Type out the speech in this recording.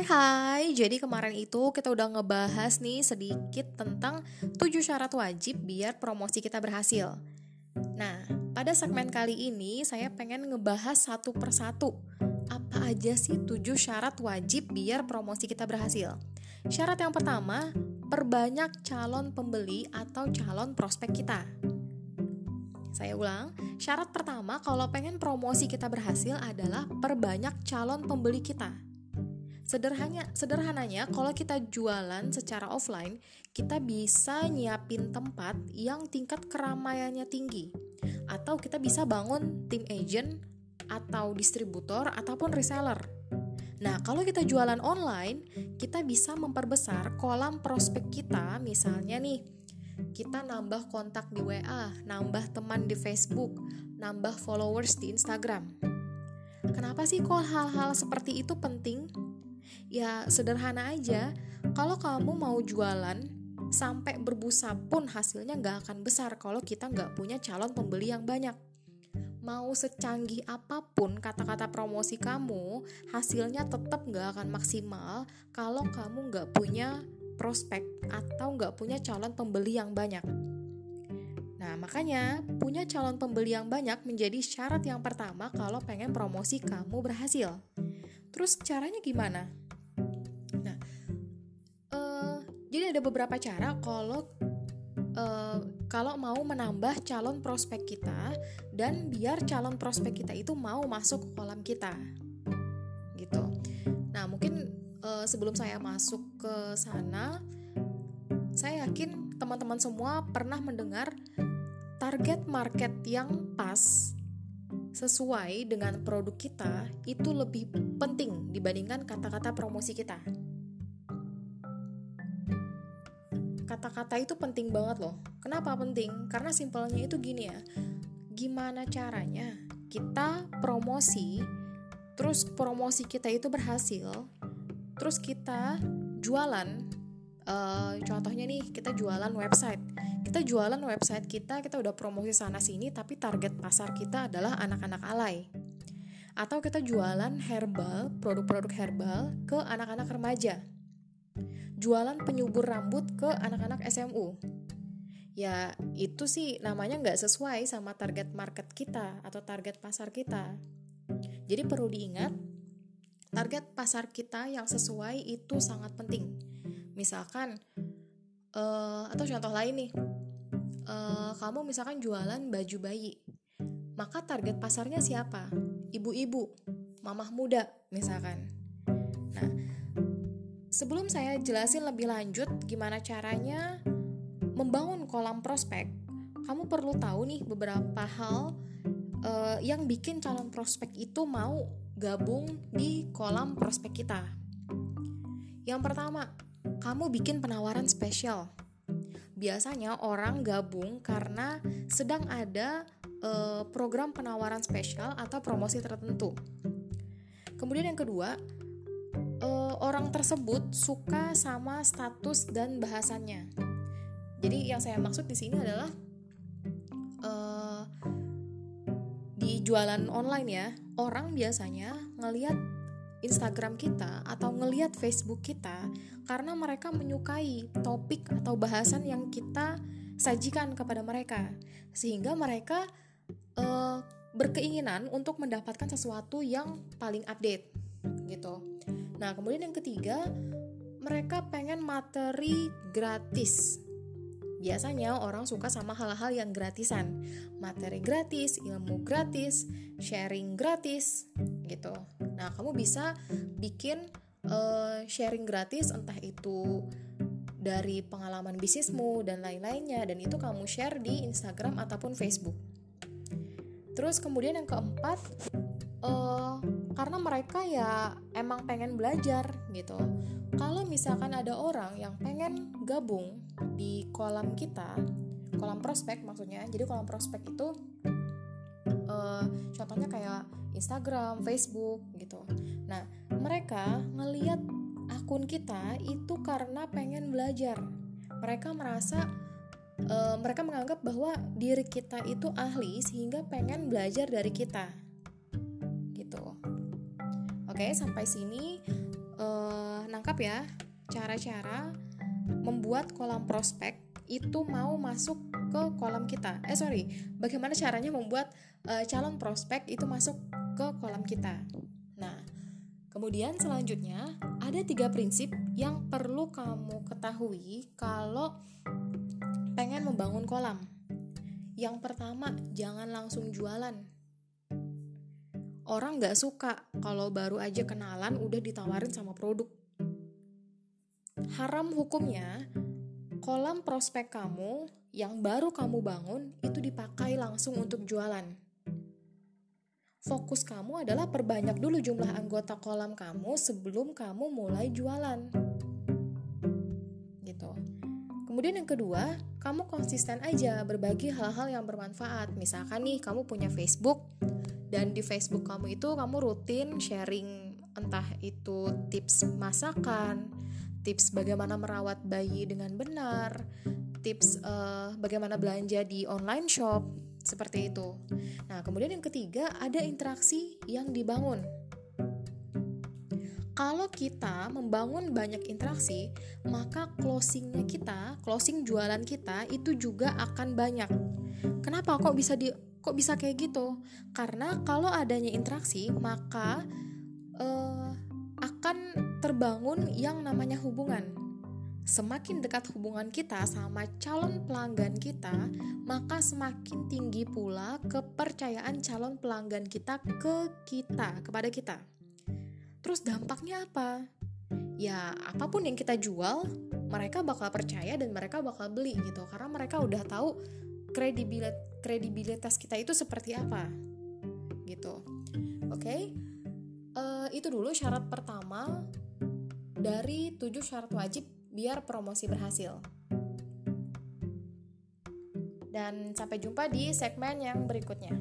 Hai hai, jadi kemarin itu kita udah ngebahas nih sedikit tentang 7 syarat wajib biar promosi kita berhasil. Nah, pada segmen kali ini saya pengen ngebahas satu persatu. Apa aja sih 7 syarat wajib biar promosi kita berhasil? Syarat yang pertama, perbanyak calon pembeli atau calon prospek kita. Saya ulang, syarat pertama kalau pengen promosi kita berhasil adalah perbanyak calon pembeli kita. Sederhananya, sederhananya kalau kita jualan secara offline, kita bisa nyiapin tempat yang tingkat keramaiannya tinggi. Atau kita bisa bangun tim agent atau distributor ataupun reseller. Nah, kalau kita jualan online, kita bisa memperbesar kolam prospek kita, misalnya nih, kita nambah kontak di WA, nambah teman di Facebook, nambah followers di Instagram. Kenapa sih kok hal-hal seperti itu penting? Ya sederhana aja, kalau kamu mau jualan sampai berbusa pun hasilnya nggak akan besar kalau kita nggak punya calon pembeli yang banyak. Mau secanggih apa pun kata-kata promosi kamu, hasilnya tetap nggak akan maksimal kalau kamu nggak punya prospek atau nggak punya calon pembeli yang banyak. Nah, makanya punya calon pembeli yang banyak menjadi syarat yang pertama kalau pengen promosi kamu berhasil. Terus caranya gimana? Ada beberapa cara kalau uh, kalau mau menambah calon prospek kita dan biar calon prospek kita itu mau masuk ke kolam kita. Gitu. Nah, mungkin uh, sebelum saya masuk ke sana saya yakin teman-teman semua pernah mendengar target market yang pas sesuai dengan produk kita itu lebih penting dibandingkan kata-kata promosi kita. Kata-kata itu penting banget loh. Kenapa penting? Karena simpelnya itu gini ya. Gimana caranya kita promosi, terus promosi kita itu berhasil, terus kita jualan. Uh, contohnya nih, kita jualan website. Kita jualan website kita, kita udah promosi sana sini, tapi target pasar kita adalah anak-anak alay. Atau kita jualan herbal, produk-produk herbal ke anak-anak remaja jualan penyubur rambut ke anak-anak SMU. Ya itu sih namanya nggak sesuai sama target market kita atau target pasar kita. Jadi perlu diingat, target pasar kita yang sesuai itu sangat penting. Misalkan, uh, atau contoh lain nih, uh, kamu misalkan jualan baju bayi, maka target pasarnya siapa? Ibu-ibu, mamah muda misalkan. Nah, Sebelum saya jelasin lebih lanjut gimana caranya membangun kolam prospek, kamu perlu tahu nih beberapa hal uh, yang bikin calon prospek itu mau gabung di kolam prospek kita. Yang pertama, kamu bikin penawaran spesial. Biasanya orang gabung karena sedang ada uh, program penawaran spesial atau promosi tertentu. Kemudian yang kedua, uh, orang tersebut suka sama status dan bahasannya. Jadi yang saya maksud di sini adalah uh, di jualan online ya, orang biasanya ngelihat Instagram kita atau ngelihat Facebook kita karena mereka menyukai topik atau bahasan yang kita sajikan kepada mereka, sehingga mereka uh, berkeinginan untuk mendapatkan sesuatu yang paling update gitu. Nah, kemudian yang ketiga, mereka pengen materi gratis. Biasanya orang suka sama hal-hal yang gratisan. Materi gratis, ilmu gratis, sharing gratis gitu. Nah, kamu bisa bikin uh, sharing gratis entah itu dari pengalaman bisnismu dan lain-lainnya dan itu kamu share di Instagram ataupun Facebook. Terus kemudian yang keempat, uh, karena mereka ya emang pengen belajar gitu. Kalau misalkan ada orang yang pengen gabung di kolam kita, kolam prospek maksudnya, jadi kolam prospek itu uh, contohnya kayak Instagram, Facebook gitu. Nah, mereka ngeliat akun kita itu karena pengen belajar. Mereka merasa uh, mereka menganggap bahwa diri kita itu ahli sehingga pengen belajar dari kita Oke, sampai sini uh, nangkap ya cara-cara membuat kolam prospek itu mau masuk ke kolam kita. Eh sorry, bagaimana caranya membuat uh, calon prospek itu masuk ke kolam kita. Nah, kemudian selanjutnya ada tiga prinsip yang perlu kamu ketahui kalau pengen membangun kolam. Yang pertama, jangan langsung jualan. Orang nggak suka kalau baru aja kenalan udah ditawarin sama produk haram hukumnya kolam prospek kamu yang baru kamu bangun itu dipakai langsung untuk jualan. Fokus kamu adalah perbanyak dulu jumlah anggota kolam kamu sebelum kamu mulai jualan. Gitu. Kemudian yang kedua, kamu konsisten aja berbagi hal-hal yang bermanfaat. Misalkan nih, kamu punya Facebook dan di Facebook kamu itu kamu rutin sharing entah itu tips masakan, tips bagaimana merawat bayi dengan benar, tips uh, bagaimana belanja di online shop, seperti itu. Nah, kemudian yang ketiga ada interaksi yang dibangun. Kalau kita membangun banyak interaksi, maka closingnya kita, closing jualan kita itu juga akan banyak. Kenapa kok bisa di kok bisa kayak gitu? Karena kalau adanya interaksi, maka uh, akan terbangun yang namanya hubungan. Semakin dekat hubungan kita sama calon pelanggan kita, maka semakin tinggi pula kepercayaan calon pelanggan kita ke kita, kepada kita. Terus dampaknya apa? Ya, apa pun yang kita jual, mereka bakal percaya dan mereka bakal beli gitu karena mereka udah tahu kredibilitas kredibilitas kita itu seperti apa. Gitu. Oke. Okay? Uh, eh, itu dulu syarat pertama dari 7 syarat wajib biar promosi berhasil. Dan sampai jumpa di segmen yang berikutnya.